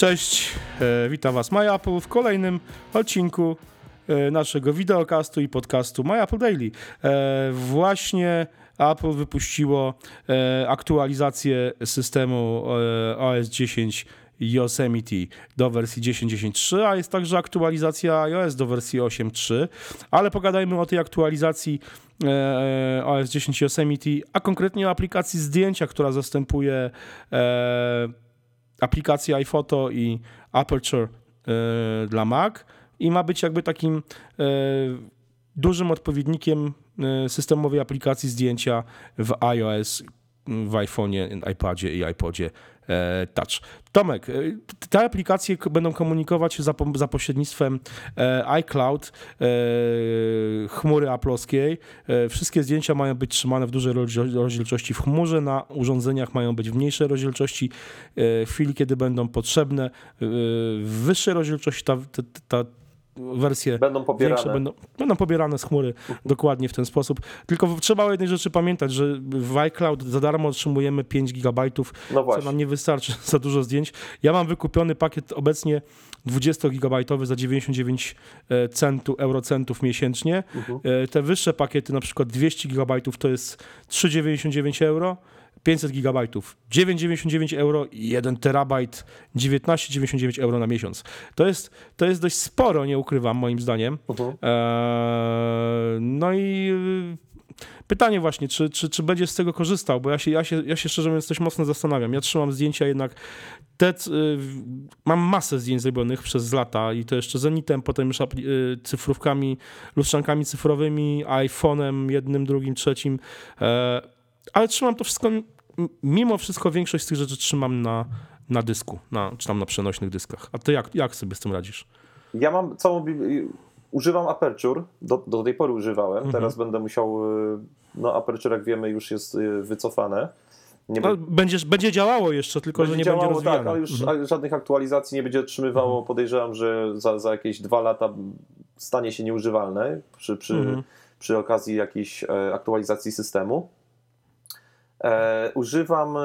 Cześć, e, witam Was MyApple w kolejnym odcinku e, naszego wideokastu i podcastu MyApple Daily. E, właśnie Apple wypuściło aktualizację systemu OS 10 Yosemite do wersji 10.10.3, a jest także aktualizacja iOS do wersji 8.3, ale pogadajmy o tej aktualizacji OS 10 Yosemite, a konkretnie o aplikacji zdjęcia, która zastępuje aplikację iPhoto i Aperture e, dla Mac i ma być jakby takim e, dużym odpowiednikiem e, systemowej aplikacji zdjęcia w iOS, w iPhone'ie, iPadzie i iPodzie E, touch. Tomek, e, te aplikacje będą komunikować się za, za pośrednictwem e, iCloud, chmury aplowskiej. Wszystkie zdjęcia mają być trzymane w dużej rozdzielczości w chmurze, na urządzeniach mają być w mniejszej rozdzielczości. W chwili, kiedy będą potrzebne w wyższej rozdzielczości, ta, ta, ta wersje będą pobierane. Większe, będą, będą pobierane z chmury dokładnie w ten sposób. Tylko trzeba o jednej rzeczy pamiętać, że w iCloud za darmo otrzymujemy 5 GB, no co nam nie wystarczy za dużo zdjęć. Ja mam wykupiony pakiet obecnie 20 GB za 99 e, centu, eurocentów miesięcznie. Uh mhm. -huh. Te wyższe pakiety, na przykład 200 GB, to jest 3,99 euro. 500 gigabajtów 9,99 euro i 1 terabajt 19,99 euro na miesiąc. To jest, to jest dość sporo, nie ukrywam, moim zdaniem. Uh -huh. eee, no i y, pytanie właśnie, czy, czy, czy będziesz z tego korzystał, bo ja się, ja, się, ja się szczerze mówiąc coś mocno zastanawiam. Ja trzymam zdjęcia jednak, te, y, mam masę zdjęć zrobionych przez lata i to jeszcze Zenitem, potem już y, cyfrówkami, lustrzankami cyfrowymi, iPhone'em jednym, drugim, trzecim. E, ale trzymam to wszystko, mimo wszystko większość z tych rzeczy trzymam na, na dysku, na, czy tam na przenośnych dyskach. A ty jak, jak sobie z tym radzisz? Ja mam całą używam Aperture, do, do tej pory używałem, mhm. teraz będę musiał, y, no Aperture jak wiemy już jest y, wycofane. Nie no, będziesz, będzie działało jeszcze, tylko będzie że nie działało, będzie rozwijane. Tak, ale już mhm. żadnych aktualizacji nie będzie otrzymywało. Mhm. Podejrzewam, że za, za jakieś dwa lata stanie się nieużywalne przy, przy, mhm. przy okazji jakiejś e, aktualizacji systemu. E, używam, e,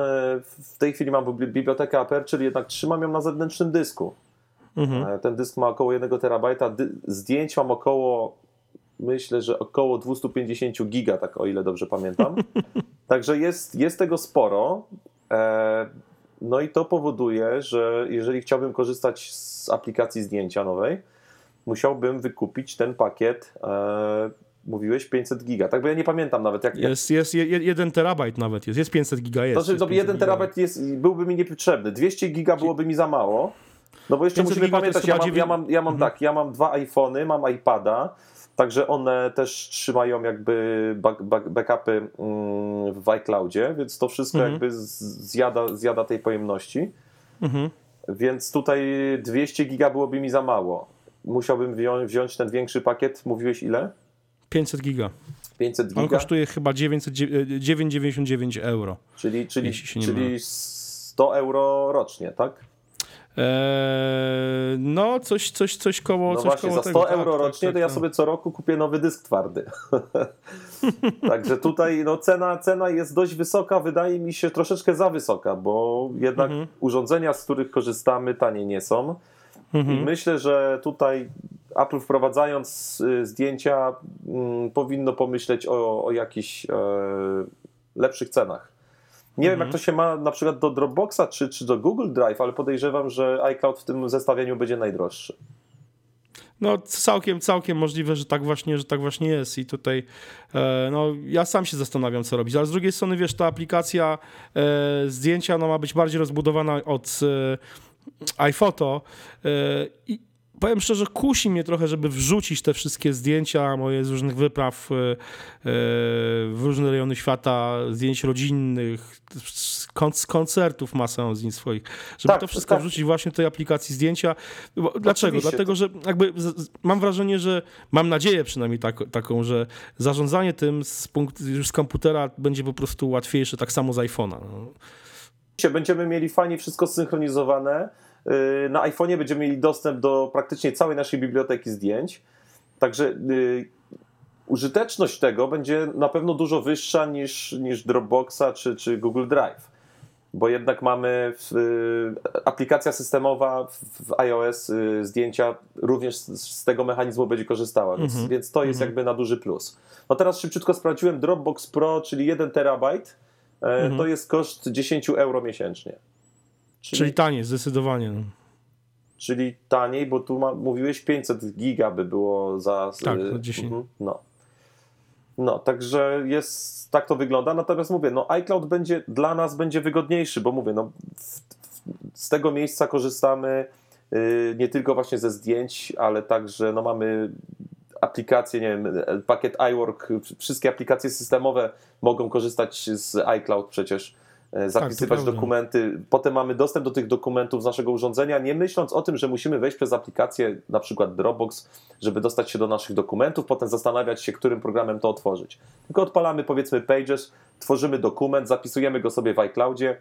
w tej chwili mam bibliotekę Aperture, jednak trzymam ją na zewnętrznym dysku. Mhm. E, ten dysk ma około 1 terabajta, zdjęć mam około, myślę, że około 250 giga, tak o ile dobrze pamiętam. Także jest, jest tego sporo. No i to powoduje, że jeżeli chciałbym korzystać z aplikacji zdjęcia nowej, musiałbym wykupić ten pakiet mówiłeś 500 giga, tak? Bo ja nie pamiętam nawet jak... Jest, jest jeden terabajt nawet, jest, jest 500 giga, jest. To, znaczy, jest 1 terabajt jest, byłby mi niepotrzebny, 200 giga byłoby mi za mało, no bo jeszcze musimy pamiętać, ja mam, ja mam, ja mam mhm. tak, ja mam dwa iPhony, mam iPada, Także one też trzymają jakby back, back, backupy mm, w iCloudzie, więc to wszystko mhm. jakby zjada, zjada tej pojemności. Mhm. Więc tutaj 200 giga byłoby mi za mało. Musiałbym wziąć ten większy pakiet. Mówiłeś ile? 500 giga. 500 giga. On kosztuje chyba 9,99 euro. Czyli, czyli, czyli 100 euro rocznie, tak? Eee, no, coś, coś, coś koło, no coś właśnie, koło za 100 tego. euro tak, rocznie tak, to ja tak. sobie co roku kupię nowy dysk twardy. Także tutaj no, cena, cena jest dość wysoka, wydaje mi się troszeczkę za wysoka, bo jednak mhm. urządzenia, z których korzystamy, tanie nie są. Mhm. I myślę, że tutaj Apple wprowadzając y, zdjęcia mm, powinno pomyśleć o, o jakichś e, lepszych cenach. Nie mhm. wiem, jak to się ma na przykład do Dropboxa czy, czy do Google Drive, ale podejrzewam, że iCloud w tym zestawieniu będzie najdroższy. No całkiem, całkiem możliwe, że tak właśnie, że tak właśnie jest i tutaj e, no, ja sam się zastanawiam, co robić, ale z drugiej strony, wiesz, ta aplikacja e, zdjęcia no, ma być bardziej rozbudowana od e, iPhoto e, i powiem szczerze, kusi mnie trochę, żeby wrzucić te wszystkie zdjęcia moje z różnych wypraw e, e, w różne rejony świata, zdjęć rodzinnych, z koncertów masę zdjęć swoich, żeby tak, to wszystko tak. wrzucić właśnie w tej aplikacji zdjęcia. Dlaczego? Dlatego, że jakby mam wrażenie, że mam nadzieję przynajmniej tak, taką, że zarządzanie tym z, już z komputera będzie po prostu łatwiejsze, tak samo z iPhone'a. No. Będziemy mieli fajnie wszystko zsynchronizowane, Y, na iPhone'ie będziemy mieli dostęp do praktycznie całej naszej biblioteki zdjęć. Także y, użyteczność tego będzie na pewno dużo wyższa niż, niż Dropboxa czy, czy Google Drive. bo jednak mamy w, y, aplikacja systemowa w iOS y, zdjęcia również z, z, tego mechanizmu będzie korzystała, więc, mm -hmm. więc to jest mm -hmm. jakby na duży plus. No teraz szybciutko sprawdziłem Dropbox Pro, czyli 1 terabajt, mm -hmm. to jest koszt 10 euro miesięcznie. Czyli, czyli taniej, zdecydowanie. No. Czyli taniej, bo tu ma, mówiłeś 500 giga by było za... Tak, za 10. Mhm, no. No, także jest, tak to wygląda. Natomiast mówię, no iCloud będzie dla nas będzie wygodniejszy, bo mówię, no w, w, z tego miejsca korzystamy yy, nie tylko właśnie ze zdjęć, ale także no mamy aplikacje, nie wiem, pakiet iWork, wszystkie aplikacje systemowe mogą korzystać z iCloud przecież. E, zapisywać tak, dokumenty. Potem mamy dostęp do tych dokumentów z naszego urządzenia, nie myśląc o tym, że musimy wejść przez aplikację, na przykład Dropbox, żeby dostać się do naszych dokumentów, potem zastanawiać się, którym programem to otworzyć. Tylko odpalamy powiedzmy Pages, tworzymy dokument, zapisujemy go sobie w iCloudzie,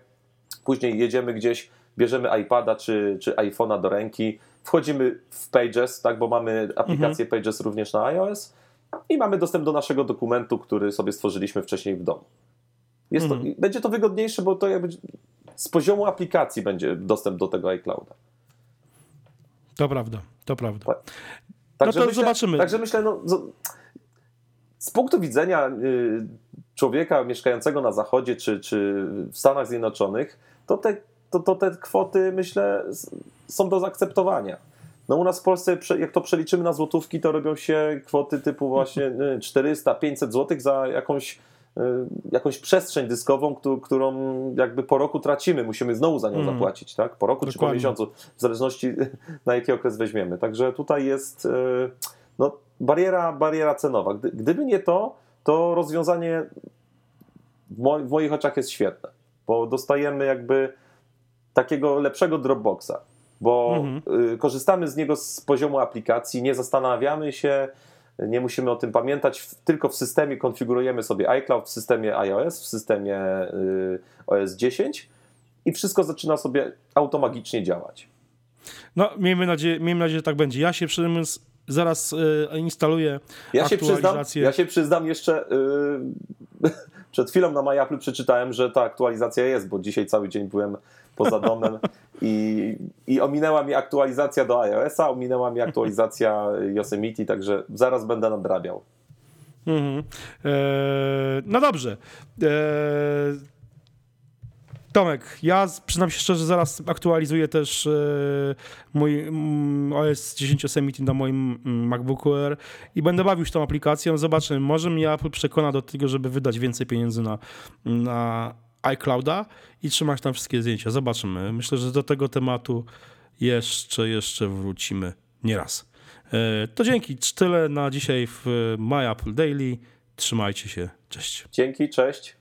później jedziemy gdzieś, bierzemy iPada czy, czy iPhone'a do ręki, wchodzimy w Pages, tak, bo mamy aplikację mhm. Pages również na iOS i mamy dostęp do naszego dokumentu, który sobie stworzyliśmy wcześniej w domu. Jest to, mhm. Będzie to wygodniejsze, bo to jakby z poziomu aplikacji będzie dostęp do tego iClouda. To prawda, to prawda. Tak. No to myślę, zobaczymy. Także myślę, no, z punktu widzenia y, człowieka mieszkającego na zachodzie czy, czy w Stanach Zjednoczonych, to te, to, to te kwoty, myślę, są do zaakceptowania. No u nas w Polsce, jak to przeliczymy na złotówki, to robią się kwoty typu właśnie 400-500 zł za jakąś jakąś przestrzeń dyskową, którą jakby po roku tracimy, musimy znowu za nią mm. zapłacić, tak? Po roku Dokładnie. czy po miesiącu, w zależności na jaki okres weźmiemy. Także tutaj jest y, no, bariera, bariera cenowa. Gdyby nie to, to rozwiązanie w moich oczach jest świetne, bo dostajemy jakby takiego lepszego Dropboxa, bo mm -hmm. korzystamy z niego z poziomu aplikacji, nie zastanawiamy się, nie musimy o tym pamiętać, tylko w systemie konfigurujemy sobie iCloud, w systemie iOS, w systemie y, OS 10 i wszystko zaczyna sobie automagicznie działać. No, miejmy nadzieję, miejmy nadzieję, że tak będzie. Ja się przede zaraz y, instaluję ja się przyznam, Ja się przyznam jeszcze, y, przed chwilą na MyApple przeczytałem, że ta aktualizacja jest, bo dzisiaj cały dzień byłem poza domem i, i ominęła mi aktualizacja do iOS-a, ominęła mi aktualizacja Yosemite, także zaraz będę nadrabiał. Eee, no dobrze. Eee, Tomek, ja przyznam się szczerze, zaraz aktualizuję też e, mój mm, OS 10 Yosemite na moim mm, MacBooku Air i będę bawił się tą aplikacją. Zobaczymy, może mnie Apple przekona do tego, żeby wydać więcej pieniędzy na, na iClouda i trzymać tam wszystkie zdjęcia. Zobaczymy. Myślę, że do tego tematu jeszcze, jeszcze wrócimy nieraz. E, to dzięki. Tyle na dzisiaj w My Apple Daily. Trzymajcie się. Cześć. Dzięki, cześć.